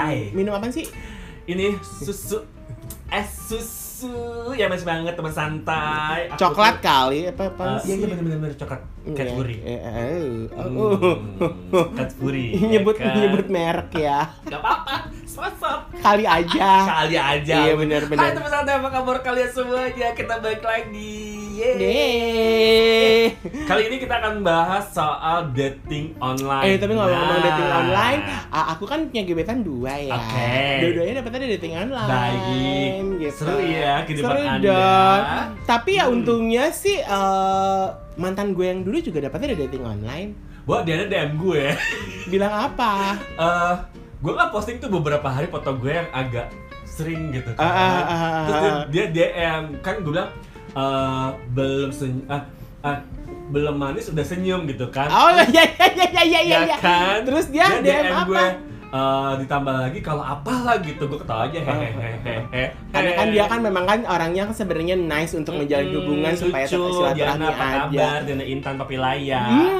Hai. Minum apa sih? Ini susu es susu ya masih banget teman santai. Aku Coklat tuh- kali apa apa Eh, Iya iya benar benar coklat. Cadbury. Eh, eh, eh, oh. Hmm, Cadbury. ya nyebut kan? nyebut merek ya. Gak apa-apa, sosok. Kali aja. Kali aja. Iya, benar, benar. Hai teman santai, apa kabar kalian semuanya? Kita balik lagi. Yeay. Kali ini kita akan bahas soal dating online. Eh tapi ngomong-ngomong Nah. dating online, aku kan punya gebetan dua ya. Oke. Dua-duanya dapetnya dating online. Baik. Gitu. Seru ya kehidupan Seru Anda. dong. Tapi ya Hmm. untungnya sih eh, mantan gue yang dulu juga dapetnya dari dating online. Wah, dia ada DM gue. Bilang apa? Eh, gue kan posting tuh beberapa hari foto gue yang agak sering gitu kan. Ah, ah, ah, ah, Terus dia, dia DM kan gue bilang eh, belum senyum, ah, ah, belum manis udah senyum gitu kan. Oh iya iya iya iya iya ya iya. kan. Terus dia DM apa? gue. eh, ditambah lagi kalau apalah gitu gue ketawa aja hehehe Karena kan dia kan memang kan orangnya kan sebenarnya nice untuk menjalin hubungan supaya tetap lucu, silaturahmi aja. kabar Diana Intan Papilaya Hmm.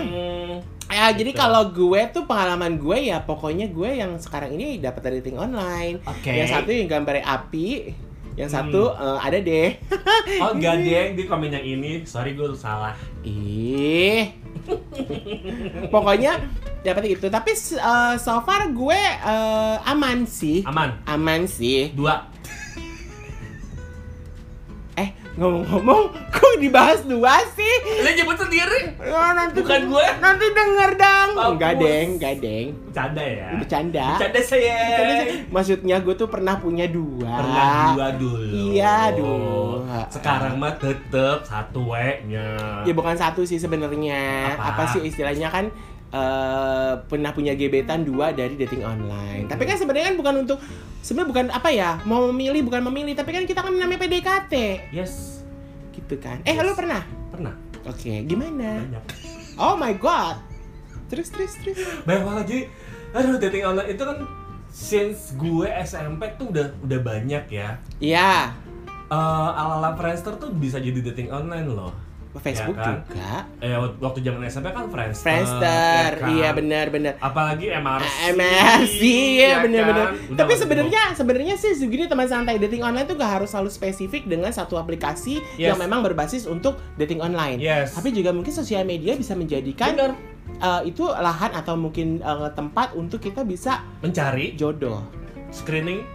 Hmm. Ya, jadi Gitu. kalau gue tuh pengalaman gue ya pokoknya gue yang sekarang ini dapat dari dating online. Oke. Yang satu yang gambarnya api, yang Hmm. satu eh, ada deh. Oh deh, di komen yang ini Sorry gue salah Ih. pokoknya dapat itu. Tapi eh, so far gue eh, aman sih. Aman Aman sih. Dua ngomong-ngomong, kok dibahas dua sih? Lu nyebut sendiri Ya, nanti Bukan gue. Nanti denger dong. Mampus. Enggak, Deng, enggak, Deng. Bercanda ya Bercanda. Bercanda saya Bercanda. Maksudnya gue tuh pernah punya dua. Pernah dua dulu Iya, dua. Sekarang mah tetep satu W-nya Ya bukan satu sih sebenarnya. Apa? Apa? sih istilahnya kan eh pernah punya gebetan dua dari dating online. Tapi kan sebenarnya kan bukan untuk sebenarnya bukan apa ya mau memilih bukan memilih tapi kan kita kan namanya PDKT Yes gitu kan. Eh Yes. lu pernah? Pernah Oke gimana? Banyak Oh my god. Terus terus terus. Banyak banget jadi Aduh dating online itu kan Since gue SMP tuh udah udah banyak ya Iya. Eh, ala-ala Friendster tuh bisa jadi dating online loh. Facebook Ya kan? juga. Eh waktu zaman SMP kan Friendster. Friendster, ya kan? iya benar benar. Apalagi MRC. MRC ya kan? bener-bener. Udah Tapi sebenarnya sebenarnya sih segini teman santai dating online tuh gak harus selalu spesifik dengan satu aplikasi Yes. yang memang berbasis untuk dating online. Yes. Tapi juga mungkin sosial media bisa menjadikan Bener. eh, itu lahan atau mungkin eh, tempat untuk kita bisa mencari jodoh. screening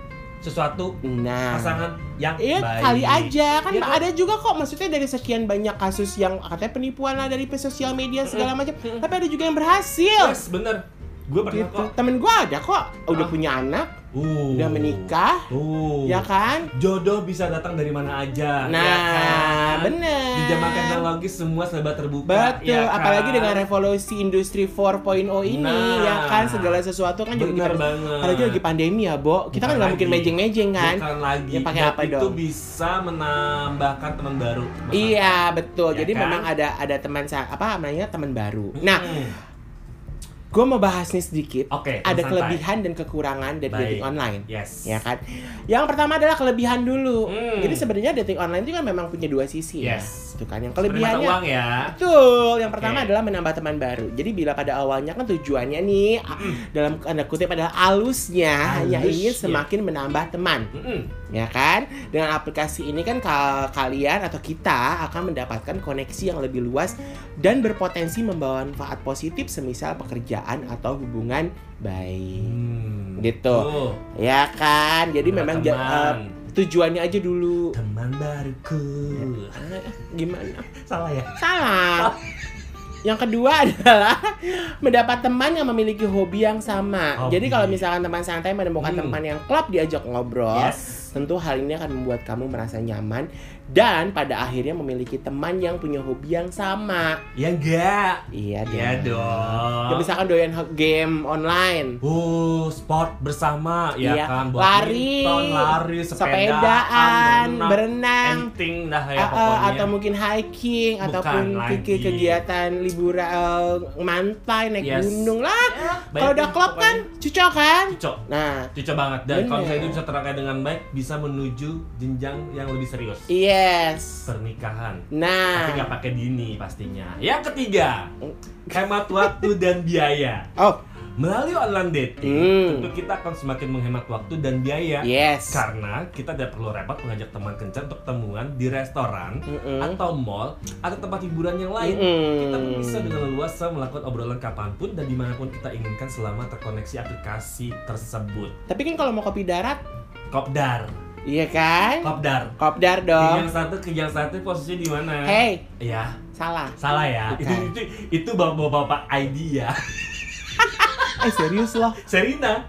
sesuatu Nah. pasangan yang Iya baik. kali aja kan Iya kan? ada juga kok maksudnya dari sekian banyak kasus yang katanya penipuan lah dari sosial media segala macam tapi ada juga yang berhasil Yes, bener. Gue pernah gitu kok. temen gua ada kok udah Ah. punya anak Uh. udah menikah Uh. ya kan Jodoh bisa datang dari mana aja. Nah, ya kan? bener. Di zaman teknologi semua serba terbuka. Betul, ya kan? apalagi dengan revolusi industri 4.0 ini Nah. ya kan segala sesuatu kan juga kita banget. apalagi lagi pandemi ya, Bo. Kita kan Bukan nggak mungkin mejeng-mejeng kan. Bukan lagi. Ya, pakai apa itu dong? bisa menambahkan teman baru. Iya, betul. Ya Jadi kan? memang ada ada teman apa namanya teman baru. Nah, Hmm. Gue mau bahas nih sedikit. Oke, Ada santai. kelebihan dan kekurangan dari Baik. dating online. Yes. Ya kan? Yang pertama adalah kelebihan dulu. Hmm. Jadi sebenarnya dating online itu kan memang punya dua sisi Yes. ya. Itu kan yang kelebihannya uang ya. Betul. Yang pertama Oke. adalah menambah teman baru. Jadi bila pada awalnya kan tujuannya nih a- dalam tanda kutip adalah alusnya hanya Halus, ingin ya. semakin menambah teman, Mm-mm. Ya kan? Dengan aplikasi ini kan ka- kalian atau kita akan mendapatkan koneksi yang lebih luas dan berpotensi membawa manfaat positif semisal pekerjaan atau hubungan baik. Hmm. Gitu. Tuh. Ya kan? Jadi memang eh, tujuannya aja dulu. teman baruku. Ah, Gimana? Salah ya? Salah. Yang kedua adalah mendapat teman yang memiliki hobi yang sama. Hobi. Jadi kalau misalkan teman santai menemukan Hmm. teman yang klop diajak ngobrol, Yes. Tentu hal ini akan membuat kamu merasa nyaman dan pada akhirnya memiliki teman yang punya hobi yang sama. Ya enggak. Iya dong. Ya dong. Ya, misalkan doyan game online. Uh, sport bersama ya Iya. kan Lari, lari, sepedaan, sepedaan, berenang, berenang, anything dah ya ah, pokoknya. atau mungkin hiking Bukan ataupun ke- lagi. kegiatan liburan eh, mantai naik Yes. gunung lah. Baik Kalau udah klop kan, cocok kan? Cocok. Nah, Cocok banget dan kalau misalnya itu bisa terangkai dengan baik bisa menuju jenjang yang lebih serius. Yes. Pernikahan. Tapi Nah, nggak pakai dini pastinya. Yang ketiga, hemat waktu dan biaya. oh, Melalui online dating, Hmm. tentu kita akan semakin menghemat waktu dan biaya. Yes. Karena kita tidak perlu repot mengajak teman kencan untuk ketemuan di restoran Mm-mm. atau mall atau tempat hiburan yang lain. Mm-mm. Kita bisa dengan leluasa melakukan obrolan kapan pun dan di mana pun kita inginkan selama terkoneksi aplikasi tersebut. Tapi kan kalau mau kopi darat, Kopdar, iya kan? kopdar. Kopdar dong. yang satu ke yang satu posisinya di mana? Hey, Ya, salah. salah ya. Bukan. Itu itu itu bapak-bapak ID ya. Eh serius loh, Serina,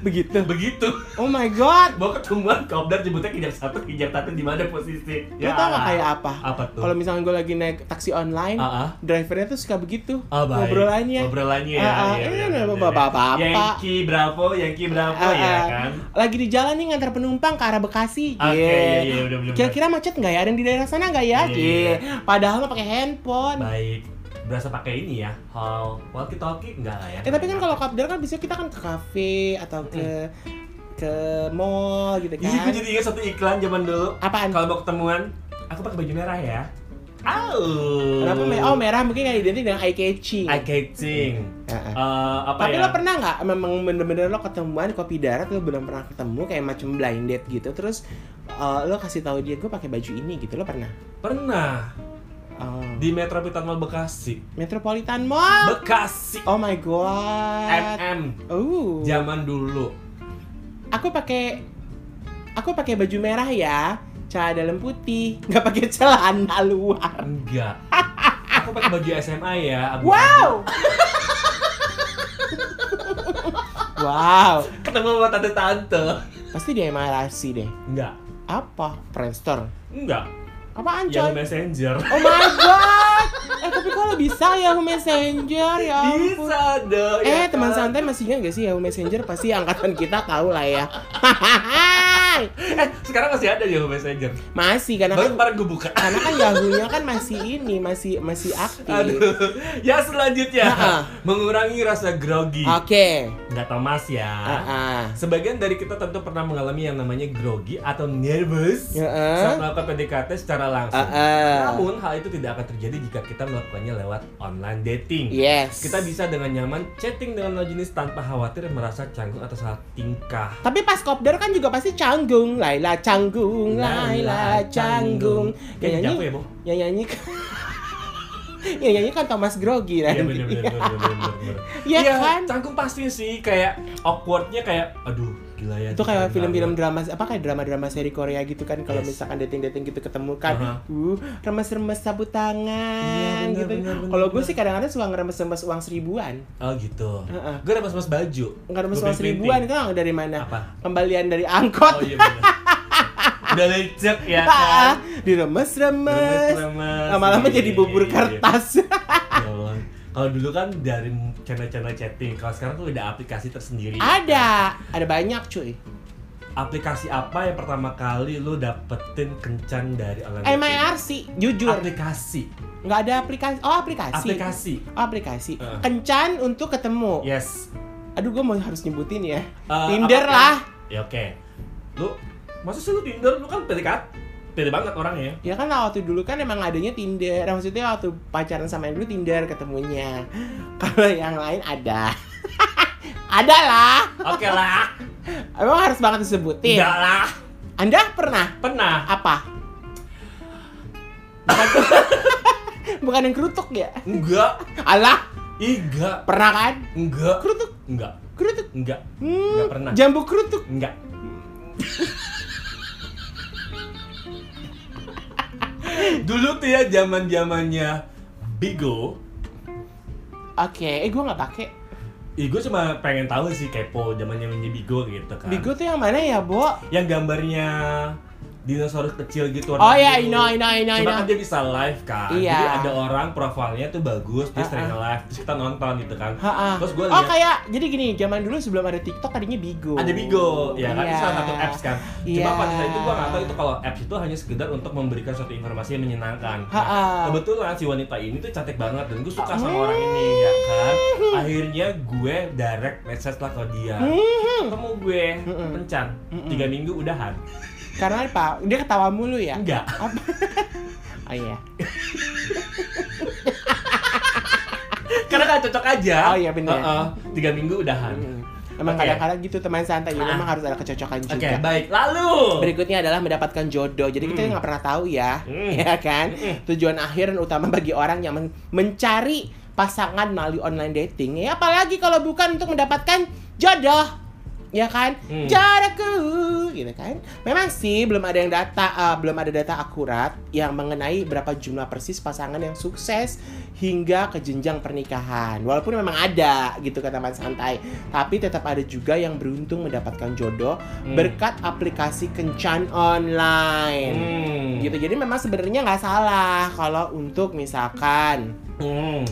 begitu. begitu. Oh my god. Mau ketemuan kopdar jemputnya yang satu yang satu di mana posisi? Lu tau gak kayak apa? Apa tuh? Kalau misalnya gue lagi naik taksi online, Ah, ah. drivernya tuh suka begitu Oh, baik. ngobrolannya. Ngobrolannya ya. Ah, ah. iya, kenapa benar, bapak-bapak? benar. Yankee Bravo, Yankee Bravo Ah, ya ah. kan. Lagi di jalan nih ngantar penumpang ke arah Bekasi. Oke, Yeah. iya iya udah benar. Kira-kira macet nggak ya? Ada yang di daerah sana nggak ya? Iya. Yeah. Padahal mah pakai handphone. baik. Berasa pakai ini ya, hall walkie talkie enggak lah ya? Eh tapi kan kalau kapdar kan bisa kita kan ke kafe atau ke ke mall gitu Ih, gue kan. jadi ingat satu iklan zaman dulu. Apaan? Kalau mau ketemuan, aku pakai baju merah ya. Au. Kenapa merah? Oh merah mungkin nggak identik dengan eye catching. eye catching. Heeh. Eh, apa Tapi ya? lo pernah nggak memang bener-bener lo ketemuan kopi darat lo belum pernah ketemu kayak macam blind date gitu terus eh, lo kasih tahu dia gue pakai baju ini gitu lo pernah? Pernah Oh. di Metropolitan Mall Bekasi. Metropolitan Mall. Bekasi. Oh my god. MM. Oh. Zaman dulu. Aku pakai aku pakai baju merah ya, celana dalam putih, nggak pakai celana luar. Enggak. Aku pakai baju SMA ya. abu-abu. Wow. wow. Ketemu sama tante-tante. Pasti dia emarasi deh. Enggak. Apa? Friendster. Enggak. Apaan Yang coy? Messenger. Oh my god. Eh tapi kalau bisa Yahoo Messenger ya ampun. Bisa dong. Eh ya teman kan? santai masih ingat gak sih Yahoo Messenger? Pasti angkatan kita tahu lah ya. Eh, sekarang masih ada Yahoo Messenger. masih karena Baru kan kemarin gue buka. karena kan Yahoo-nya kan masih ini, masih masih aktif. Aduh. Ya selanjutnya, Ha-ha. mengurangi rasa grogi. Oke. Nggak tahu mas ya. Ah. Sebagian dari kita tentu pernah mengalami yang namanya grogi atau nervous Ya, saat melakukan PDKT secara langsung. Ah. Namun hal itu tidak akan terjadi jika kita melakukannya lewat online dating. Yes. Kita bisa dengan nyaman chatting dengan lawan jenis tanpa khawatir merasa canggung atau salah tingkah. Tapi pas kopdar kan juga pasti canggung, Laila canggung, Laila canggung. Yang Kayak nyanyi, ya, Bo? yang nyanyi, yang nyanyi kan Thomas Grogi Iya nanti. bener bener bener bener bener. Iya kan? canggung pasti sih kayak awkwardnya kayak aduh gila ya. itu kayak film-film drama apa kayak drama-drama seri Korea gitu kan kalau Yes. misalkan dating-dating gitu ketemu kan Aha. uh remes-remes sabut tangan Iya, bener, gitu kalau gue sih kadang-kadang suka ngeremes-remes uang seribuan Oh gitu. Heeh. Gue dapat mas baju. ngeremes uang seribuan itu nggak dari mana Apa? kembalian dari angkot Oh iya. Udah lecek ya kan. diremes-remes Remes-remes. lama-lama Iya, jadi bubur iya, iya. kertas Ya Allah. Kalau dulu kan dari channel-channel chatting, kalau sekarang tuh udah aplikasi tersendiri. ada ada banyak cuy Aplikasi apa yang pertama kali lu dapetin kencan dari online dating? MIRC jujur Aplikasi. nggak ada aplikasi oh aplikasi Aplikasi. Oh, aplikasi Heeh. kencan untuk ketemu Yes. aduh gue mau harus nyebutin ya Eh, Tinder lah Ya oke. Lu masa sih lu Tinder? Lu kan PDKT. Pede banget orangnya. Ya kan waktu dulu kan emang adanya Tinder. Maksudnya waktu pacaran sama yang dulu Tinder ketemunya. Kalau yang lain ada. ada lah. Oke lah. Emang harus banget disebutin. Enggak lah. Anda pernah Pernah. apa? Bukan, Bukan yang kerutuk ya? Enggak. Alah, enggak. pernah kan? Enggak. Kerutuk, Enggak. kerutuk. Enggak. Hmm, Nggak pernah. Jambu kerutuk. Enggak. Dulu tuh ya zaman-zamannya Bigo. Oke, eh gue nggak pakai. Ih, gue cuma pengen tahu sih kepo zaman-zamannya Bigo gitu kan. Bigo tuh yang mana ya, Bo? yang gambarnya dinosaurus kecil gitu Oh warna ya, I biru. know, I know, I know, I Cuma know. kan dia bisa live kan. Iya. Jadi ada orang profilnya tuh bagus, dia Ha-ha. sering live, terus kita nonton gitu kan. Ha-ha. Terus gue Oh lihat kayak jadi gini, zaman dulu sebelum ada TikTok tadinya Bigo. ada Bigo, ya kan itu Iya. salah satu apps kan. Cuma Iya. pada saat itu gua nggak tahu itu kalau apps itu hanya sekedar untuk memberikan suatu informasi yang menyenangkan. Nah, Ha-ha. kebetulan si wanita ini tuh cantik banget dan gue suka sama orang ini ya kan. Akhirnya gue direct message lah ke dia. Hmm. Ketemu gue Mm-mm. kencan tiga minggu udahan. Karena apa? Dia ketawa mulu ya? Enggak. Apa? Oh iya. Karena gak cocok aja. Oh, iya, bener. Heeh, tiga minggu udahan. Hmm. Emang Oke. kadang-kadang gitu teman santai, Ah. memang harus ada kecocokan Oke, juga. baik. Lalu. Berikutnya adalah mendapatkan jodoh. Jadi kita Hmm. nggak pernah tahu ya, Hmm. ya kan? Hmm. Tujuan akhir dan utama bagi orang yang men- mencari pasangan melalui online dating. Ya apalagi kalau bukan untuk mendapatkan jodoh. Ya kan? Hmm. Jodohku gitu kan. Memang sih belum ada yang data eh, belum ada data akurat yang mengenai berapa jumlah persis pasangan yang sukses hingga ke jenjang pernikahan. Walaupun memang ada gitu kata Mas Santai, tapi tetap ada juga yang beruntung mendapatkan jodoh Hmm. berkat aplikasi kencan online. Hmm. Gitu. Jadi memang sebenarnya nggak salah kalau untuk misalkan Hmm.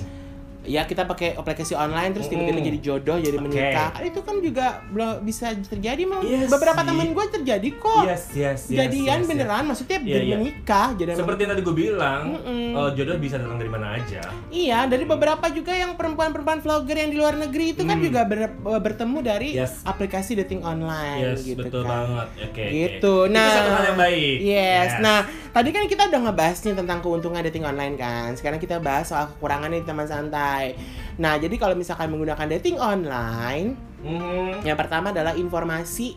Ya kita pakai aplikasi online terus tiba-tiba Mm. jadi jodoh jadi Oke. menikah itu kan juga belum bisa terjadi mau Iya beberapa temen gue terjadi kok Yes, yes, yes. jadian yes, yes. beneran maksudnya Iya, jadi iya. menikah jadi Seperti yang tadi gue bilang, eh, jodoh bisa datang dari mana aja. iya dari beberapa juga yang perempuan-perempuan vlogger yang di luar negeri itu kan Hmm. juga ber- bertemu dari Yes. aplikasi dating online Yes, gitu betul kan banget. Oke. gitu oke. nah Itu satu hal yang baik. Yes. Nah, tadi kan kita udah ngebahas nih tentang keuntungan dating online kan. Sekarang kita bahas soal kekurangannya di teman santai. Nah, jadi kalau misalkan menggunakan dating online, Mhm. yang pertama adalah informasi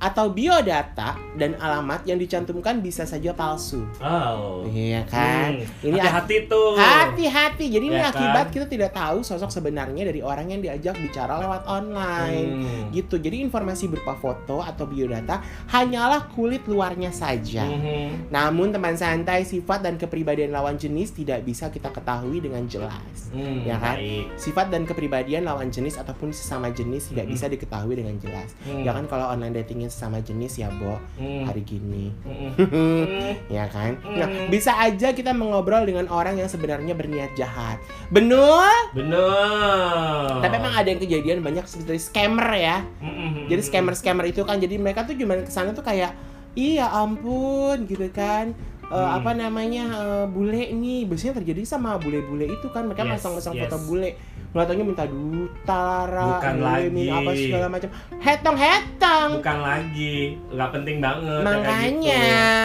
atau biodata dan alamat yang dicantumkan bisa saja palsu. Oh. Iya kan? Hmm. Ini hati-hati tuh. Hati-hati. Jadi ini Ya akibat kan? kita tidak tahu sosok sebenarnya dari orang yang diajak bicara lewat online. Hmm. Gitu. Jadi informasi berupa foto atau biodata hanyalah kulit luarnya saja. Mhm. Namun teman santai, sifat dan kepribadian lawan jenis tidak bisa kita ketahui dengan jelas. Hmm, Ya kan? baik. Sifat dan kepribadian lawan jenis ataupun sesama jenis tidak Mhm. bisa diketahui dengan jelas. Hmm. Ya kan kalau online datingnya sesama jenis ya, Bo, Hmm. hari gini. Mhm. Hmm. ya kan? Nah, Hmm. bisa aja kita mengobrol dengan orang yang sebenarnya berniat jahat. Benar? Bener. Tapi emang ada yang kejadian banyak seperti scammer ya. Mhm. Jadi scammer-scammer itu kan jadi mereka tuh cuma ke sana tuh kayak iya ampun gitu kan. Eh, Hmm. apa namanya eh, bule nih biasanya terjadi sama bule-bule itu kan mereka Yes, masang-masang yes. foto bule ngatanya minta duta Lara Bukan lagi. apa segala macam. Hetong hetong. Bukan lagi, nggak penting banget. ya Makanya,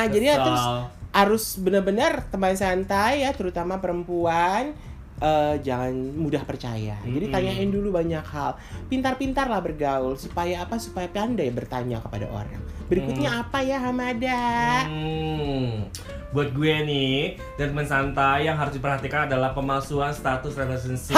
gitu. jadi ya terus harus benar-benar teman santai ya terutama perempuan. Eh, jangan mudah percaya. Jadi tanyain dulu banyak hal. Pintar-pintar lah bergaul supaya apa? Supaya pandai bertanya kepada orang berikutnya apa ya Hamada Hmm. Buat gue nih dan teman santai yang harus diperhatikan adalah pemalsuan status relationship.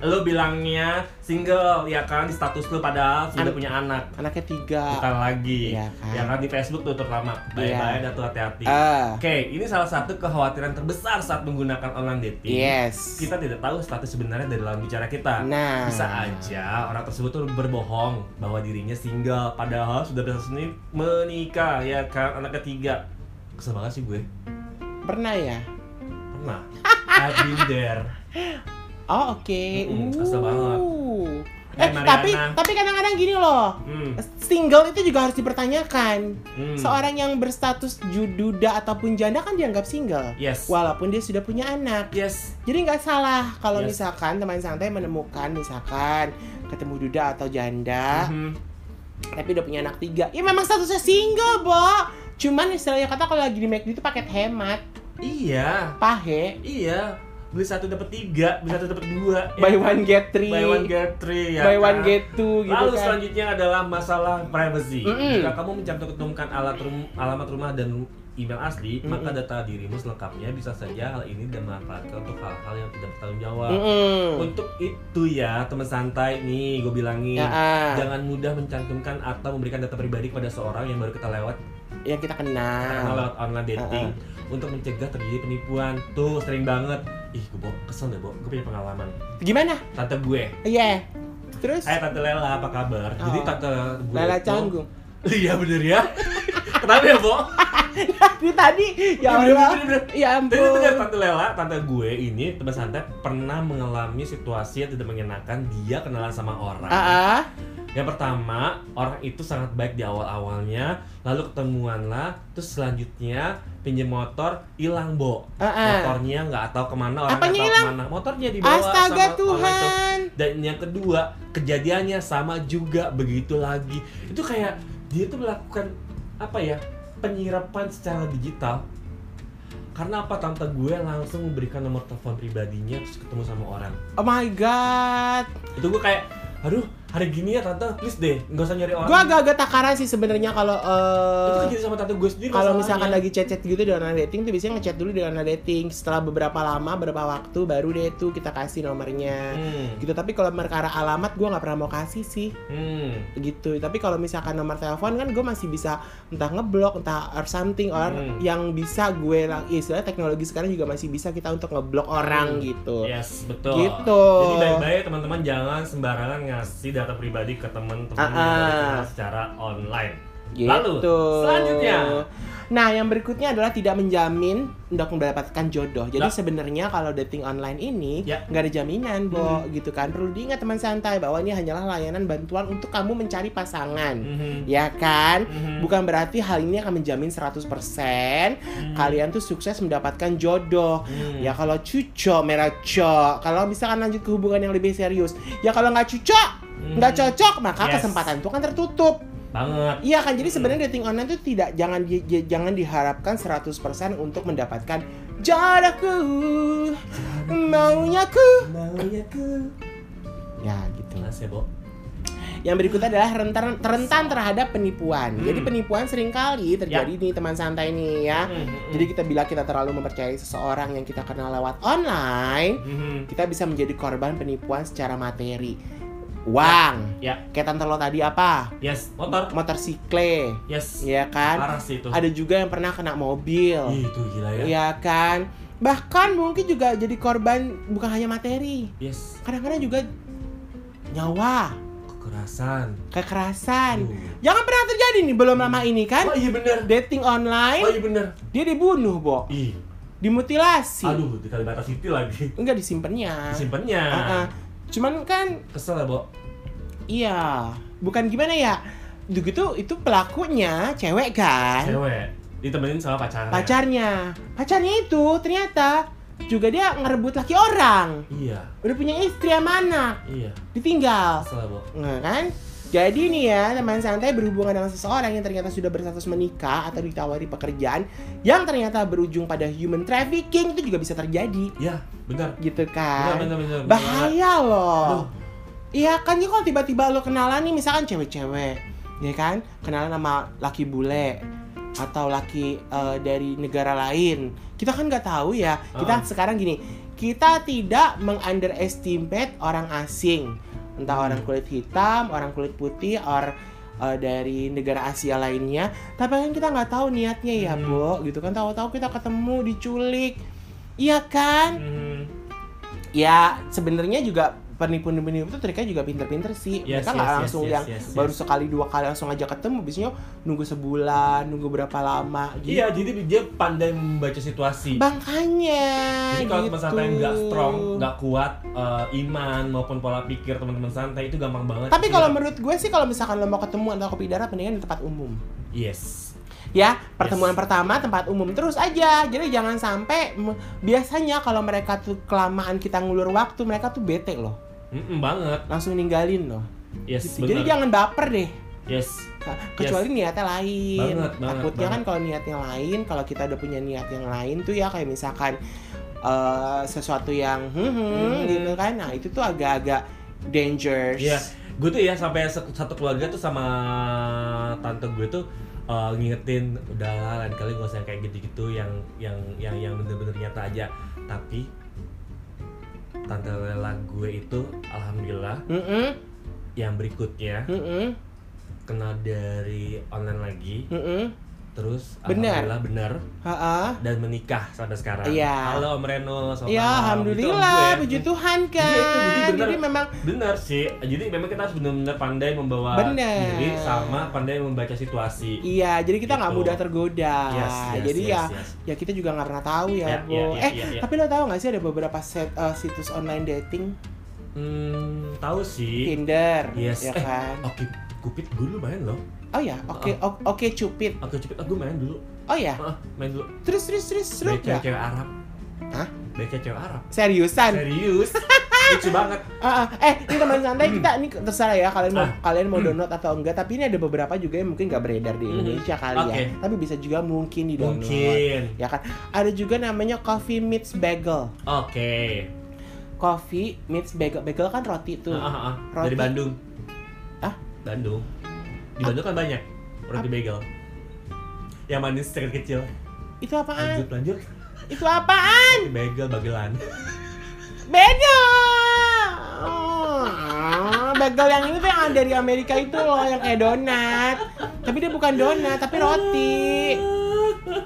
lo bilangnya single ya kan di status lo padahal sudah An- punya anak. anaknya tiga Bukan lagi. Iya kan. Ya kan di Facebook tuh terutama. Baik-baik dan tuh hati-hati. ah Oke, ini salah satu kekhawatiran terbesar saat menggunakan online dating. yes Kita tidak tahu status sebenarnya dari lawan bicara kita. nah Bisa aja orang tersebut tuh berbohong bahwa dirinya single padahal sudah beresmi menikah ya kan anak ketiga. Kesel banget sih gue. pernah ya Pernah. I've been there. oh oke Mm-mm, kesel banget. Uh. Eh Mariana. tapi tapi kadang-kadang gini loh Hmm. single itu juga harus dipertanyakan hmm. Seorang yang berstatus jududa ataupun janda kan dianggap single Yes. Walaupun dia sudah punya anak Yes. Jadi nggak salah kalau Yes. misalkan teman santai menemukan misalkan ketemu duda atau janda Mhm. Tapi udah punya anak tiga Ya memang statusnya single, Bo Cuman istilahnya kata kalau lagi di McD itu paket hemat Iya. Pahe Iya. Beli satu dapat tiga, beli satu dapat dua. ya Buy kan? one get three Buy one get three ya. Buy kan? one get two gitu Lalu kan selanjutnya adalah masalah privacy. Mm-mm. Jika kamu mencantumkan alat rum- alamat rumah dan email asli, Mm-mm. maka data dirimu selengkapnya bisa saja hal ini dimanfaatkan untuk hal-hal yang tidak bertanggung jawab. Mm-mm. Untuk itu ya, teman santai nih, gue bilangin. Ya, ah. Jangan mudah mencantumkan atau memberikan data pribadi kepada seorang yang baru kita lewat Yang kita karena kenal lewat online dating untuk mencegah terjadi penipuan. Tuh sering banget. Ih, gue bo, kesel deh. Gue punya pengalaman. Gimana? Tante gue, Iya Terus? Hai Tante Lela, apa kabar? Jadi Oh. tante gue itu- canggung Iya bener ya. Kenapa ya, Bo? Ini tadi ya Allah. Ya Tapi itu dari ampun. Tante Lela, tante gue ini teman santai pernah mengalami situasi yang tidak mengenakan dia kenalan sama orang. Ah, ah. Yang pertama, orang itu sangat baik di awal-awalnya, lalu ketemuan lah, terus selanjutnya pinjam motor hilang, Bo. Ah, ah. Motornya nggak tahu ke mana, orang nggak tahu hilang? ke mana. Motornya dibawa Astaga sama orang itu. Tuhan. Dan yang kedua, kejadiannya sama juga begitu lagi. Itu kayak dia tuh melakukan apa ya? Penyirapan secara digital. Karena apa tante gue langsung memberikan nomor telepon pribadinya terus ketemu sama orang. Oh my god. Itu gue kayak, aduh hari gini ya tante please deh nggak usah nyari orang. Gue agak-agak takaran sih sebenarnya kalau itu kejadian sama tante gue sendiri. kalau misalkan lagi chat-chat gitu di online dating tuh biasanya ngechat dulu di online dating setelah beberapa lama beberapa waktu baru deh tuh kita kasih nomornya Hmm. gitu tapi kalau perkara alamat gue nggak pernah mau kasih sih Hmm. gitu tapi kalau misalkan nomor telepon kan gue masih bisa entah ngeblok entah or something or Hmm. yang bisa gue ya istilahnya teknologi sekarang juga masih bisa kita untuk ngeblok orang Hmm. gitu Yes, betul. Gitu. Jadi baik-baik teman-teman jangan sembarangan ngasih data pribadi ke teman-teman yang baru ah. kenal secara online. gitu Lalu, selanjutnya. Nah, yang berikutnya adalah tidak menjamin untuk mendapatkan jodoh. Jadi Nah. sebenarnya kalau dating online ini Ya. nggak ada jaminan, Bo, gitu kan. Perlu diingat teman santai bahwa ini hanyalah layanan bantuan untuk kamu mencari pasangan. Mhm. Ya kan? Mhm. Bukan berarti hal ini akan menjamin 100% Hmm. kalian tuh sukses mendapatkan jodoh. Hmm. Ya kalau cucok merah cok, kalau misalkan lanjut ke hubungan yang lebih serius, ya kalau nggak cucok, nggak Mhm. cocok, maka Yes. kesempatan itu kan tertutup. banget. Iya kan, jadi sebenarnya dating online itu tidak jangan di, jangan diharapkan 100% untuk mendapatkan jodohku, maunya ku. Maunya ke Ya gitu. Kelas ya. Yang berikutnya adalah rentan rentan terhadap penipuan. Hmm. Jadi penipuan sering kali terjadi nih teman santai nih ya. Hmm, hmm, Jadi kita bila kita terlalu mempercayai seseorang yang kita kenal lewat online, hmm. kita bisa menjadi korban penipuan secara materi. Uang. Ya, Kayak tante lo tadi apa? yes, motor. Motor sikle. Yes. Ya kan? Parah sih itu. Ada juga yang pernah kena mobil. Ih, itu gila ya. Iya kan? Bahkan mungkin juga jadi korban bukan hanya materi. Yes. Kadang-kadang juga nyawa, Kekerasan. kekerasan. Uh. Jangan pernah terjadi nih belum lama ini kan? Oh iya bener. Dating online, Oh iya bener. dia dibunuh, Bo. Ih, Dimutilasi. aduh di Kalibata City lagi. Enggak disimpannya. Simpennya. Ah, ah. Cuman kan Kesel ya, Bo. iya, bukan gimana ya? Begitu itu pelakunya cewek kan? Cewek ditemenin sama pacarnya. Pacarnya. Pacarnya itu ternyata juga dia ngerebut laki orang. Iya, Udah punya istri sama anak. iya. ditinggal Kesel ya, Bo. nah kan jadi nih ya teman santai berhubungan dengan seseorang yang ternyata sudah berstatus menikah atau ditawari pekerjaan yang ternyata berujung pada human trafficking itu juga bisa terjadi Iya, benar. gitu Benar, kan benar, benar. bahaya Aduh. loh iya kan ya kalau tiba-tiba lo kenalan nih misalkan cewek-cewek ya kan kenalan sama laki bule atau laki eh, dari negara lain kita kan nggak tahu ya kita Ah. sekarang gini kita tidak mengunderestimate orang asing entah Hmm. orang kulit hitam orang kulit putih or eh, dari negara Asia lainnya tapi kan kita nggak tahu niatnya ya Hmm. bu gitu kan tahu-tahu kita ketemu diculik iya kan Hmm. ya sebenarnya juga penipu-penipu itu triknya juga pinter-pinter sih Yes, mereka nggak yes, yes, langsung yes, yang yes, yes. baru sekali dua kali langsung aja ketemu biasanya nunggu sebulan nunggu berapa lama gitu Iya, jadi dia pandai membaca situasi. makanya Jadi kalau gitu. teman santai nggak strong, nggak kuat eh, iman maupun pola pikir teman-teman santai itu gampang banget. tapi Iya. kalau menurut gue sih kalau misalkan lo mau ketemu atau kopi darah mendingan di tempat umum yes, ya pertemuan pertama tempat umum terus aja jadi jangan sampai biasanya kalau mereka tuh kelamaan kita ngulur waktu mereka tuh bete loh Mm-mm, banget, langsung ninggalin loh yes, Gitu. jadi jangan baper deh yes, kecuali niatnya lain. Banget, banget, Takutnya kan banget. kalau niatnya lain, kalau kita udah punya niat yang lain tuh ya kayak misalkan eh, sesuatu yang hmm, hmm, Hmm. gitu kan. Nah, itu tuh agak-agak dangerous. Iya, gue tuh ya sampai satu keluarga tuh sama tante gue tuh uh, ngingetin udahlah lain kali gak usah kayak gitu-gitu yang yang yang yang bener-bener nyata aja. Tapi tante Lela gue itu alhamdulillah Mm-mm, yang berikutnya mm-mm, kenal dari online lagi. Mm-mm. Terus Benar. alhamdulillah benar dan menikah sampai sekarang. Iya. Halo Om Reno, selamat Ya, malam. Itu om alhamdulillah, gue. puji Tuhan kan. Iya, itu jadi bener. Jadi memang Benar sih. Jadi memang kita harus benar-benar pandai membawa Bener. diri sama pandai membaca situasi. Iya, jadi kita nggak Gitu. mudah tergoda. Yes, yes, jadi yes, ya, yes. ya kita juga nggak pernah tahu ya, Ya, Bu. ya, ya, eh, ya, ya. tapi lo tahu nggak sih ada beberapa set eh, situs online dating, Hmm, tahu sih. Tinder, Yes. ya Eh, kan? Oke, Kupit gue dulu main loh. Oh ya, oke, o- oke cupid. Oke, Cupid aku main dulu. Oh ya, Ah, main dulu. terus terus terus seru Baik nggak? cewek Arab. Hah? Baik cewek Arab. Seriusan? Serius? lucu banget Ah, ah. eh ini teman santai kita ini terserah ya kalian mau Ah. kalian mau download atau enggak tapi ini ada beberapa juga yang mungkin nggak beredar di Mhm. Indonesia kali Oke. ya tapi bisa juga mungkin di download mungkin ya kan ada juga namanya coffee meets bagel oke coffee meets bagel bagel kan roti tuh Ah, ah, ah. Roti. dari Bandung Ah? Bandung di Bandung kan banyak roti bagel. Yang manis kecil-kecil itu apaan? Lanjut lanjut. Itu apaan? Roti bagel bagelan. Oh, bagel yang ini tuh yang dari Amerika itu loh yang kayak donat. Tapi dia bukan donat tapi roti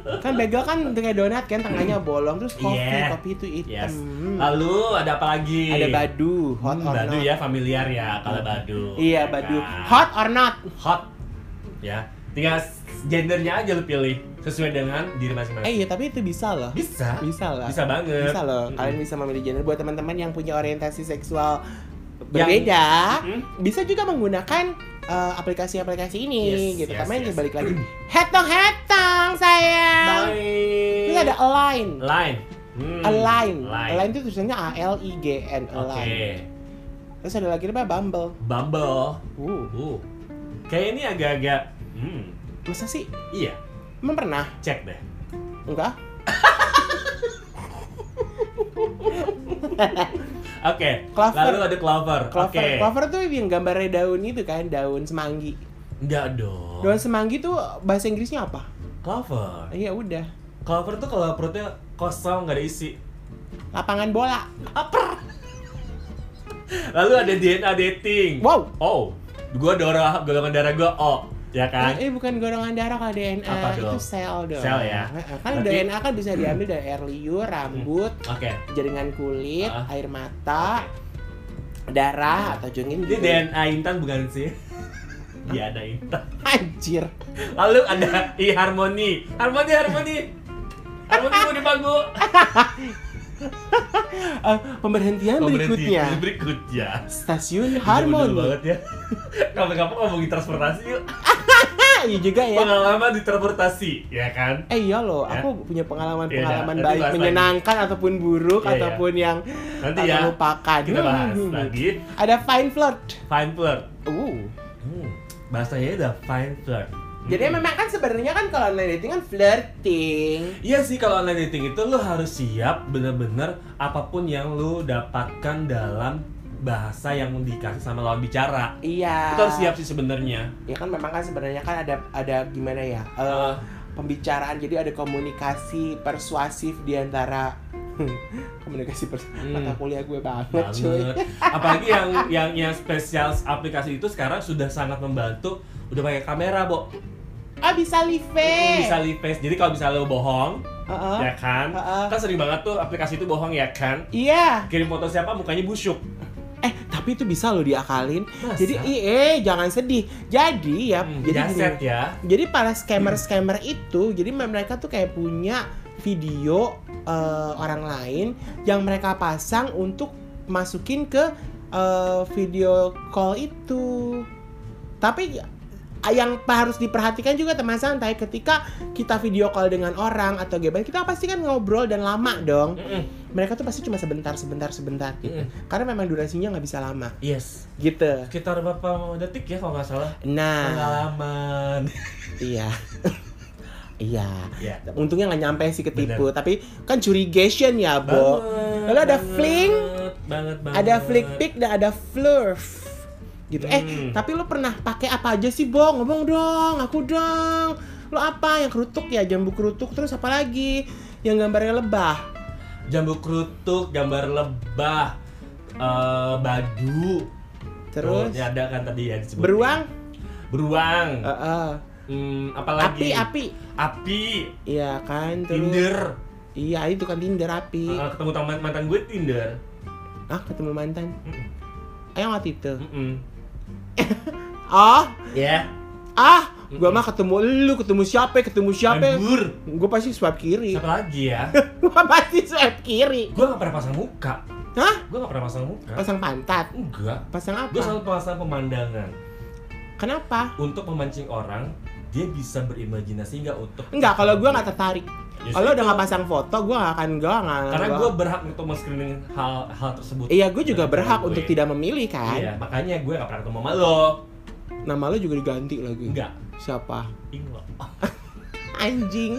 kan bagel kan kayak donat kan tengahnya bolong terus kopi Yeah. kopi itu hitam. Yes. Lalu ada apa lagi? Ada badu hot Hmm, or badu not. ya familiar ya kalau badu. Iya ya badu. kan? hot or not? Hot. Ya. Tinggal gendernya aja lu pilih sesuai dengan diri eh masing-masing iya tapi itu bisa loh. Bisa. Bisa lah bisa banget. Bisa loh. Mm-mm. kalian bisa memilih gender buat teman-teman yang punya orientasi seksual Yang- berbeda Mm-mm. bisa juga menggunakan uh, aplikasi-aplikasi ini Yes, gitu. yes, karena yes. balik lagi hetong hetong sayang. Bye. ini ada align. Line Hmm, align. Line. align itu tulisannya A L I G N oke. Align terus ada lagi apa Bumble. Bumble. Uh. Uh. Kayak ini agak-agak hmm. Masa sih? Iya. Emang pernah? Cek deh. Enggak oke Clover. lalu ada Clover Clover, oke clover tuh yang gambarnya daun itu kan, daun semanggi. enggak dong Daun semanggi tuh bahasa Inggrisnya apa? Clover Iya udah, Clover tuh kalau perutnya kosong nggak ada isi lapangan bola. lalu ada DNA dating Wow. oh gua darah golongan darah gua O ya kan Eh, eh, bukan golongan darah kalau DNA, Apa itu dong? sel dong. Sel ya? Kan Berarti- DNA kan bisa diambil dari air liur, rambut, oke jaringan kulit, Ah. air mata, darah atau jungin ini. DNA Intan bukan sih Iya ada Intan Anjir. lalu ada I Harmoni Harmoni Harmoni Harmoni mau dibangun Eh, pemberhentian berikutnya. berikutnya Stasiun Bener Harmoni. banget ya kapan-kapan ngomongin transportasi yuk iya juga ya. pengalaman di transportasi ya kan Eh iya loh, Ya. aku punya pengalaman-pengalaman nanti baik, bahas lagi. menyenangkan ataupun buruk iya. ataupun yang nanti ya terlupakan. kita bahas Hmm. lagi Ada fine flirt. fine flirt Uh. hmm. bahasanya udah fine flirt Jadi Hmm. memang kan sebenarnya kan kalau online dating kan flirting. Iya sih kalau online dating itu lu harus siap bener-bener apa pun yang lu dapatkan dalam bahasa yang dikasih sama lawan bicara. Iya. Itu harus siap sih sebenarnya. Ya kan memang kan sebenarnya kan ada ada gimana ya? eh, Eh, pembicaraan jadi ada komunikasi persuasif di antara komunikasi pers Hmm. mata kuliah gue banget, cuy. banget. Apalagi yang yang yang spesial aplikasi itu sekarang sudah sangat membantu udah pakai kamera, Bo. Ah bisa live. Bisa live face. Jadi kalau misalnya lu bohong, Heeh. ya kan? Heeh. Kan sering banget tuh aplikasi itu bohong ya kan? Iya. Kirim foto siapa mukanya busuk. Tapi itu bisa loh diakalin. Masa? Jadi i- eh jangan sedih. Jadi ya, Hmm, jadi gini. ya. Jadi para scammer-scammer itu, jadi mereka tuh kayak punya video eh, orang lain yang mereka pasang untuk masukin ke eh, video call itu. Tapi yang harus diperhatikan juga teman santai ketika kita video call dengan orang atau gimana kita pasti kan ngobrol dan lama dong Mm-mm. Mereka tuh pasti cuma sebentar sebentar sebentar gitu. Mm-mm. karena memang durasinya nggak bisa lama. Yes. gitu. Sekitar berapa detik ya kalau nggak salah? nah. Pengalaman. iya. Iya. Ya. untungnya nggak nyampe sih ketipu tapi kan curigation ya bo. Banget, Lalu ada banget, fling, banget banget. ada flick pick dan ada flurf. Gitu. Eh Hmm. tapi lu pernah pakai apa aja sih bo? Ngomong dong aku dong. Lu apa? Yang kerutuk ya jambu kerutuk. Terus apa lagi? Yang gambarnya lebah Jambu kerutuk, gambar lebah, eh, badu. terus Oh, ya ada kan tadi ya disebut. beruang Beruang. Heeh. Hmm, apa api lagi? api Api. iya kan terus Tinder. iya itu kan tinder api Eh, ketemu teman mantan gue Tinder. ah ketemu mantan Mm-mm. ayo waktu itu Mm-mm. ah Ya. ah gua mah ketemu lu ketemu siapa ketemu siapa Nganggur. gua pasti swipe kiri Siapa lagi ya? gua pasti swipe kiri gue gak pernah pasang muka. hah Gue gak pernah pasang muka. pasang pantat Enggak. pasang Gue apa selalu pasang pemandangan kenapa untuk memancing orang dia bisa berimajinasi nggak untuk enggak kalau gua nggak tertarik Ya, Kalau udah nggak pasang foto, gue nggak akan gue nggak. Karena gua- gue berhak untuk men-screening hal hal tersebut. Iya, gue juga berhak gue. untuk tidak memilih kan. Iya, makanya gue gak pernah ketemu sama lo. Nama lo juga diganti lagi. Enggak. Siapa? Inglo. Anjing.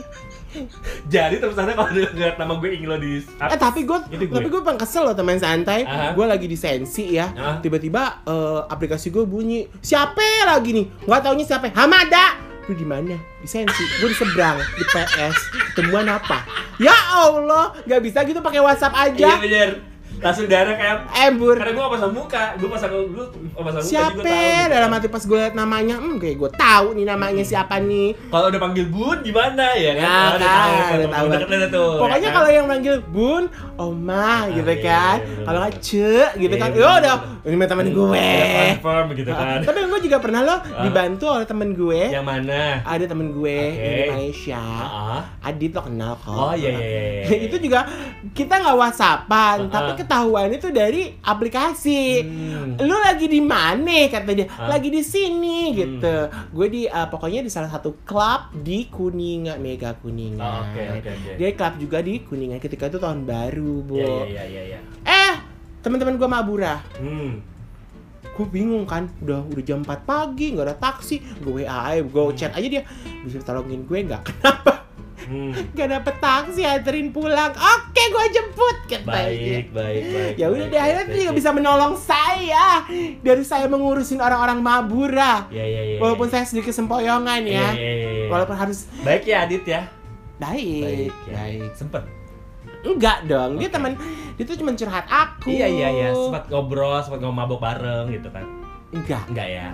Jadi terus ada kalau ngeliat nama gue Inglo di Eh tapi gue, gue. tapi gue pengen kesel loh teman santai. Aha. Gue lagi di sensi ya. Tiba-tiba eh, aplikasi gue bunyi. Siapa lagi nih? Gak taunya siapa? Hamada. Lu di mana? Di sensi. Gue di seberang di PS. Temuan apa? Ya Allah, nggak bisa gitu pakai WhatsApp Iya aja. bener. Langsung darah kayak Embur. karena gue gak pasang muka, gue pasang lu pasang muka Siapa? tahu. gitu. Dalam hati pas gue liat namanya, hmm kayak gue tahu nih namanya siapa nih. Kalau udah panggil bun gimana ya? Ya Oh, kan, udah tahu. Udah kenal tuh. Pokoknya ya kan? kalau yang manggil Bun, Oma Ah, gitu iya, kan. iya, bener. Kalau nggak gitu Iya, kan. Ya udah, ini mah temen gue. Confirm gitu Ah, kan. Tapi gue juga pernah loh Ah. dibantu oleh temen gue. Yang mana? Ada temen gue di Malaysia. Adit lo kenal kok. Oh iya iya iya. iya. itu juga kita nggak whatsappan, tapi ah. Ketahuan itu dari aplikasi. Hmm. Lu lagi di mana kata dia? Lagi di sini Hmm. gitu. Gue di uh, pokoknya di salah satu klub di Kuningan, Mega Kuningan. Oh, oke oke oke. Dia klub juga di Kuningan ketika itu tahun baru, Bu. Iya iya iya iya. Eh, teman-teman gue mabura. Hmm. Gue bingung kan, udah udah jam 4 pagi, nggak ada taksi. Gue WA, gue chat aja dia. Bisa tolongin gue nggak? Kenapa? Hmm. Gak dapet taksi, anterin pulang. Oke, gue jemput katanya. Baik baik baik. Ya udah baik, deh, akhirnya baik, dia juga baik. bisa menolong saya dari saya mengurusin orang-orang mabura. Iya iya iya. Walaupun iya. saya sedikit sempoyongan Iya, ya. iya, iya, iya. Walaupun harus baik ya Adit ya. baik, ya. baik. Sempet. Enggak dong, dia Oke. teman dia tuh cuma curhat aku. Iya iya iya. Sempat ngobrol, sempat ngomong mabok bareng gitu kan. Enggak, Enggak ya.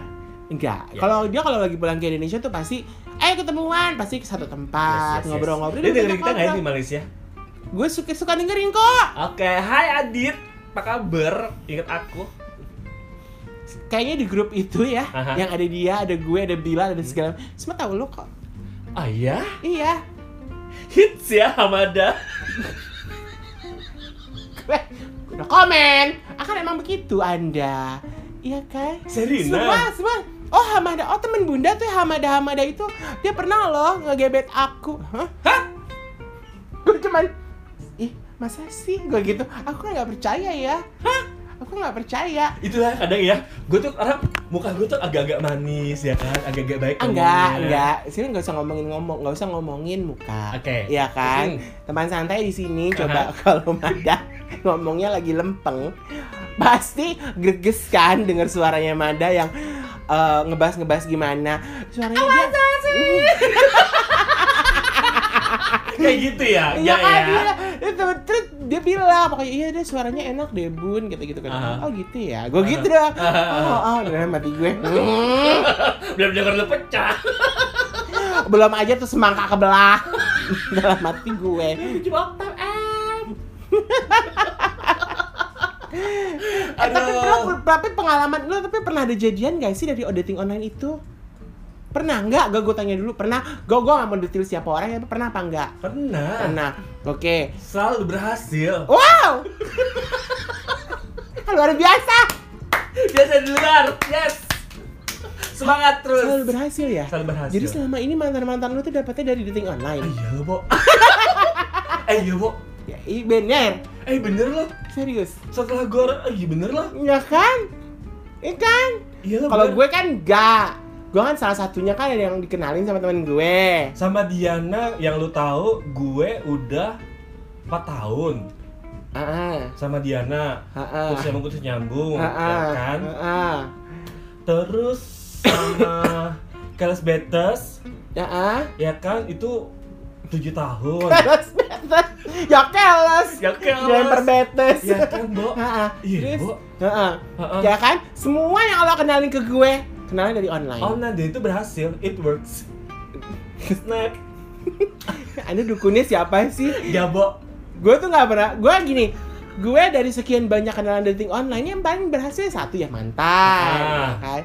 Enggak. Ya. Kalau dia kalau lagi pulang ke Indonesia tuh pasti ayo ketemuan, pasti ke satu tempat, Yes, yes, yes. ngobrol-ngobrol. Dia dengerin kita nggak ya di. Malaysia? Gue suka suka dengerin kok. Oke, hai Adit. Apa kabar? Ingat aku? Kayaknya di grup itu ya, Aha. yang ada dia, ada gue, ada Bila, ada segala. Semua tahu lo kok. Ah iya? Iya. Hits ya Hamada. Gue udah komen. Akan emang begitu Anda. Iya kan? Serina. Semua, semua. Oh Hamada, oh temen bunda tuh Hamada Hamada itu dia pernah loh ngegebet aku. Hah? Hah? Gue cuman, ih masa sih gue gitu? Aku nggak percaya ya. Hah? Aku nggak percaya. Itulah kadang ya, gue tuh orang muka gue tuh agak-agak manis ya kan, agak-agak baik. Enggak, ngomongnya. enggak. Sini nggak usah ngomongin ngomong, nggak usah ngomongin muka. Oke. Iya kan? Hmm. Teman santai di sini coba kalau Mada ngomongnya lagi lempeng, pasti greges kan denger suaranya Mada yang eh, ngebahas-ngebahas gimana. Suaranya dia Kayak gitu ya? Iya ya. dia, itu terus dia bilang pokoknya iya deh suaranya enak deh bun gitu gitu kan. Aha. Oh gitu ya, gue gitu dah. Aha. Oh, oh, udah mati gue. Belum denger lu pecah. Belum aja tuh semangka kebelah dalam mati gue. Cuma oktav M. Eh, tapi tapi pengalaman lu tapi pernah ada jadian gak sih dari dating online itu? Pernah nggak? Gak gue tanya dulu. Pernah? Gue gue gak mau detail siapa orang ya. Pernah apa enggak? Pernah. Pernah. Oke. Selalu berhasil. Wow. Luar biasa. Biasa di luar. Yes. Semangat terus. Selalu berhasil ya. Selalu berhasil. Jadi selama ini mantan mantan lu tuh dapetnya dari dating online. iya lo, Bo. iya, Bo. Ya, bener. Eh, bener lo. Serius. Setelah gue, eh, iya bener lo. Ya kan? Iya kan? Iya. Kalau gue kan enggak. Gue kan salah satunya kan yang dikenalin sama temen gue. sama Diana yang lu tahu gue udah 4 tahun Ah, sama Diana ah, terus terus nyambung ah, ya kan ah, terus sama Keles Betes ya ah. ya kan itu 7 tahun betes. Ya keles. ya kan Dilempar betes. ya kan Bo iya Bo. Ya kan? Semua yang lo kenalin ke gue, kenalin dari online. online dia itu berhasil it works snap Anda dukunnya siapa sih? ya Bo Gue tuh nggak pernah. Gue gini, gue dari sekian banyak kenalan dating online yang paling berhasil satu ya mantan, Ah. ya kan?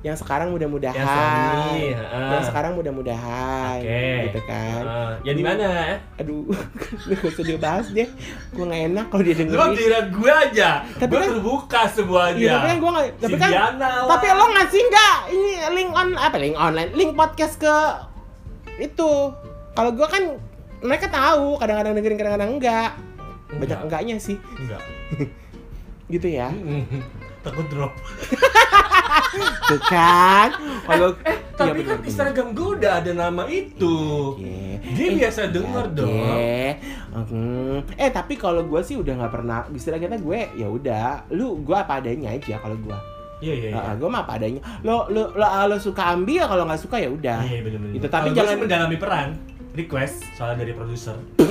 Yang sekarang mudah-mudahan. yang heeh. Yang sekarang mudah-mudahan, Oke. gitu kan? Heeh. ya di mana ya Aduh, gak usah dibahas deh. Gue gak enak kalau dia dengerin. kira gue aja, Tapi gue kan- terbuka semuanya. Iya, tapi kan gue gak, tapi kan, tapi lo ngasih nggak ini link on apa link online, link podcast ke itu. Kalau gue kan mereka tahu kadang-kadang dengerin kadang-kadang enggak banyak Enggak. enggaknya sih Enggak. gitu ya. Takut drop. tuh kan kalau Eh, tapi Iya, kan benar-benar. Instagram gue udah ada nama itu. Oke. Dia biasa denger Oke. dong. Hmm. Eh tapi kalau gue sih udah nggak pernah. Istilah kita gue ya udah. Lu gue apa adanya aja kalau gue. Iya, iya, iya. gue mah apa adanya. Lo lo lo, lo suka ambil kalau nggak suka ya udah. Iya, bener-bener. Itu, tapi gua jangan- mendalami peran. Request soalnya dari produser.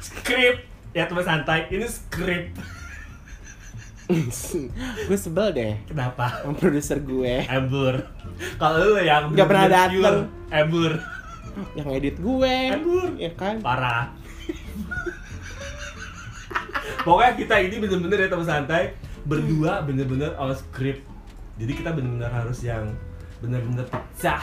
Skrip. Ya teman santai. Ini skrip. Gue sebel deh Kenapa? sama produser gue Embur. Kalau lu yang Nggak pernah pure, Embur. yang edit gue. Embur. Ya kan? Parah. Pokoknya kita ini bener-bener ya teman santai berdua bener-bener on script. Jadi kita bener-bener harus yang bener-bener pecah.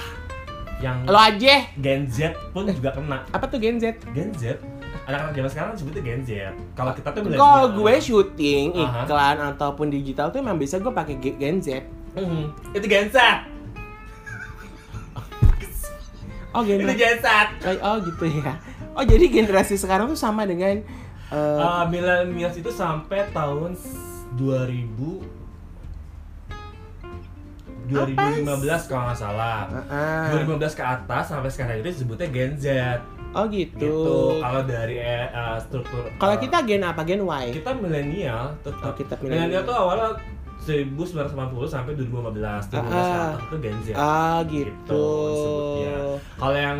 Yang Lo aja. Gen Z pun juga kena. Apa tuh Gen Z? Gen Z anak-anak zaman sekarang sebutnya Gen Z. Kalau kita tuh. Kalau gue syuting iklan ataupun digital tuh emang bisa gue pakai Ge- Gen Z. Mhm. itu Gen Z. Oh Gen Itu. Gen Z. Oh gitu ya. Oh jadi generasi sekarang tuh sama dengan eh, Uh, millennials itu sampai tahun 2000 2015 kalau nggak salah. ah, 2015 ke atas sampai sekarang itu disebutnya Gen Z Oh gitu. gitu. Kalau dari uh, struktur Kalau uh, kita gen apa? Gen Y. kita milenial Oh, tetap kita milenial milenial. tuh awalnya 1990 sampai 2015 2015 ke Ah, atas itu Gen Z. Ah Gitu gitu. Kalau yang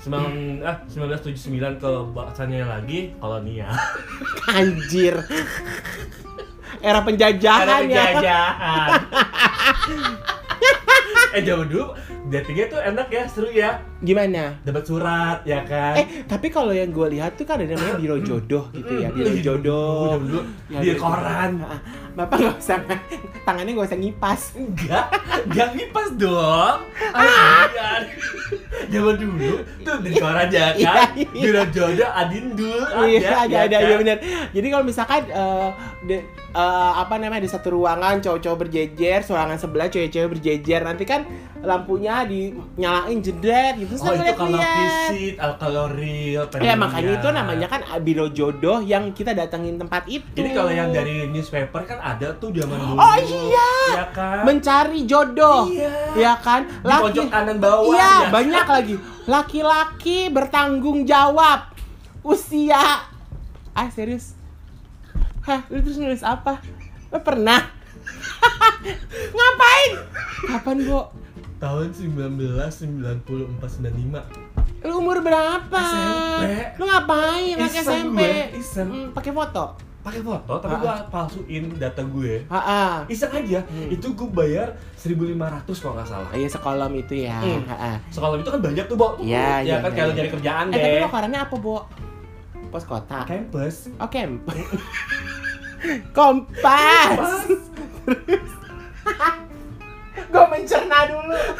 9 ah 1979 ke bahasanya lagi kolonial. Anjir. Era penjajahan Ada ya. penjajahan. eh zaman dulu datingnya tuh enak ya, seru ya. Gimana? Dapat surat ya kan. Eh, tapi kalau yang gue lihat tuh kan ada namanya biro jodoh gitu ya, Mm, biro iya, jodoh. Ya, di koran. Ah, Bapak nggak usah tangannya nggak usah ngipas. Enggak, enggak ngipas dong. Adian. Zaman dulu tuh di koran ya Iya, kan. iya. Biro jodoh Adindul ada. Iya, ada ya ada kan? ya benar. Jadi kalau misalkan eh, de- eh, apa namanya di satu ruangan cowok-cowok berjejer, ruangan sebelah cewek-cewek berjejer, nanti kan lampunya dinyalain jedret gitu terus Oh itu kalau visit, al- kalau real, Ya makanya itu namanya kan biro jodoh yang kita datengin tempat itu. Jadi kalau yang dari newspaper kan ada tuh zaman dulu. Oh iya. Ya kan? mencari jodoh. Iya. Ya kan? Di pojok kanan bawah. Iya, ya. banyak lagi. Laki-laki bertanggung jawab. Usia. Ah, serius? Hah, lu terus nulis apa? Lu pernah? Ngapain? Kapan, Bu? Tahun 1994 95. Lu umur berapa? SMP. Lu ngapain anak Iseng SMP? gue, iseng. Hmm, pakai foto. Pakai foto tapi Ah. gua palsuin data gue. Heeh. Iseng aja. Hmm. Itu gue bayar 1500 kalau nggak salah. Iya, sekolom itu ya. Hmm. Heeh. Sekolah itu kan banyak tuh, Bo. Iya, ya iya, kan iya, kalau iya. cari kerjaan Eh, tapi deh. lo korannya apa, Bu? Pos kota. Campus. Oh. Kompas. Gue dulu.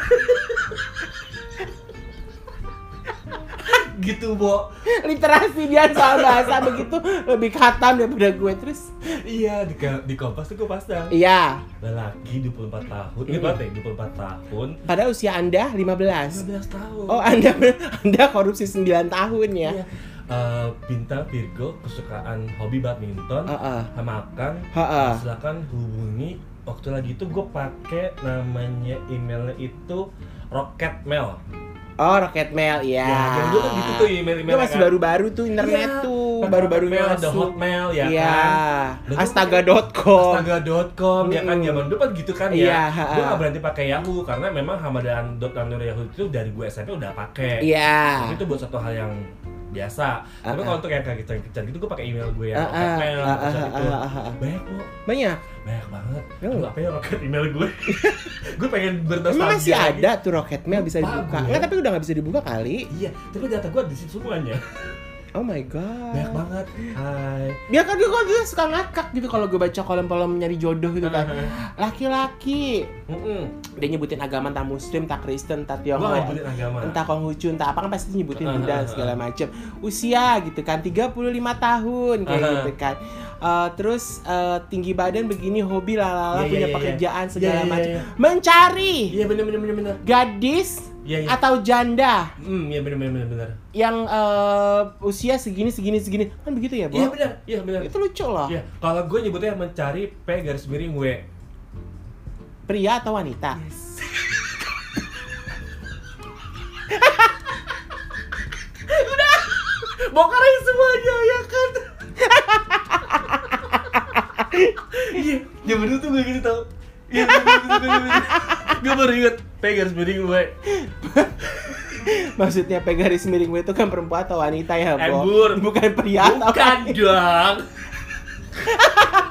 gitu, Bo. Literasi dia soal bahasa begitu lebih khatam daripada gue terus. Iya, di, di Kompas tuh gue pasang. Iya. Lelaki 24 tahun. Ini berapa ya? 24 tahun. Pada usia Anda 15. 15 tahun. Oh, Anda Anda korupsi 9 tahun ya. Iya. Eh, bintang Virgo kesukaan hobi badminton Heeh. makan Heeh. silakan hubungi waktu lagi itu gue pakai namanya emailnya itu Rocket Mail Oh, Rocket Mail ya. ya yang dulu kan gitu tuh email-email Itu masih baru-baru tuh internet Iya, tuh, pakai baru-barunya Hotmail, ada. Hotmail ya Iya. kan Astaga.com. Astaga.com ya kan zaman dulu kan gitu kan Iya, ya. ha-ha. Gue gak berhenti pakai Yahoo karena memang Hamadan.Anur Yahoo itu dari gue SMP udah pakai. Iya. Itu buat satu hal yang biasa. Tapi Ah, kalau untuk yang kayak gitu, yang gitu gue pakai email gue yang Ah, Rocket ah, Mail, ah, terus ah, itu. ah, ah, ah. Banyak kok, Banyak. banyak banget. Oh. Aduh, apa ya rocket email gue? gue pengen bernostalgia. Emang masih lagi. ada tuh Rocket Mail bisa dibuka. Enggak, tapi udah nggak bisa dibuka kali. Iya, tapi data gue di situ semuanya. Oh my god. Banyak banget. Hai. Dia kan dia kok dia suka ngakak gitu kalau gue baca kolom-kolom nyari jodoh gitu kan. Laki-laki. Mm-mm. Dia nyebutin agama entah muslim, entah Kristen, entah Gue Tionghoa. Entah Konghucu, entah apa kan pasti nyebutin Ah, Buddha segala macem Usia gitu kan, 35 tahun kayak ah. gitu kan. Eh, terus eh, tinggi badan begini, hobi lalala, iya, punya iya, pekerjaan iya. segala Iya, iya, macam. iya. Mencari Iya bener bener bener bener. gadis Iya, iya. atau janda Hmm, iya benar benar benar. yang eh, usia segini segini segini kan begitu ya? Iya benar, iya benar. Itu lucu loh. Iya, kalau gue nyebutnya mencari P garis miring W. Pria atau wanita? Bongkarin semuanya ya kan. Iya, zaman dulu tuh gue gitu tau. Iya, gue baru inget P garis miring W. Maksudnya P garis miring W itu kan perempuan atau wanita ya, Bo? Embur. Bukan pria atau Bukan dong.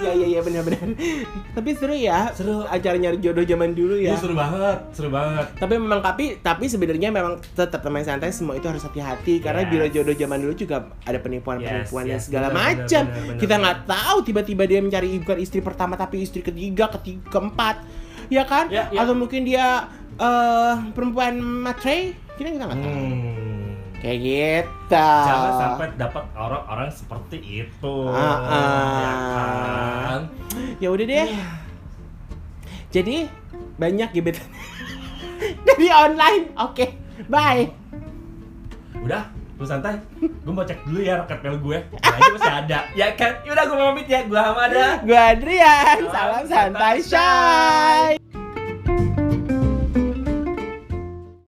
Iya iya iya benar-benar. Tapi seru ya. Seru. Acara nyari jodoh zaman dulu ya. Iya seru banget, seru banget. Tapi memang tapi tapi sebenarnya memang tetap teman santai semua itu harus hati-hati karena Yes. biro jodoh zaman dulu juga ada penipuan-penipuan Yes, yes, segala macam. Kita nggak tahu tiba-tiba dia mencari bukan istri pertama tapi istri ketiga, ketiga, keempat. Ya kan? Ya, ya. Atau mungkin dia eh perempuan matre? Kita kita nggak tahu. Hmm. Kayak gitu. Jangan sampai dapat orang-orang seperti itu. Ah, ah. Ya kan? Ya udah deh. Jadi banyak gebetan dari online. Oke, bye. Udah, lu santai. Gue mau cek dulu ya roket mail gue. Kayaknya masih ada. Ya kan? Yaudah gue pamit ya. Gue Hamada. Gue Adrian, Salam salam santai santai, shy.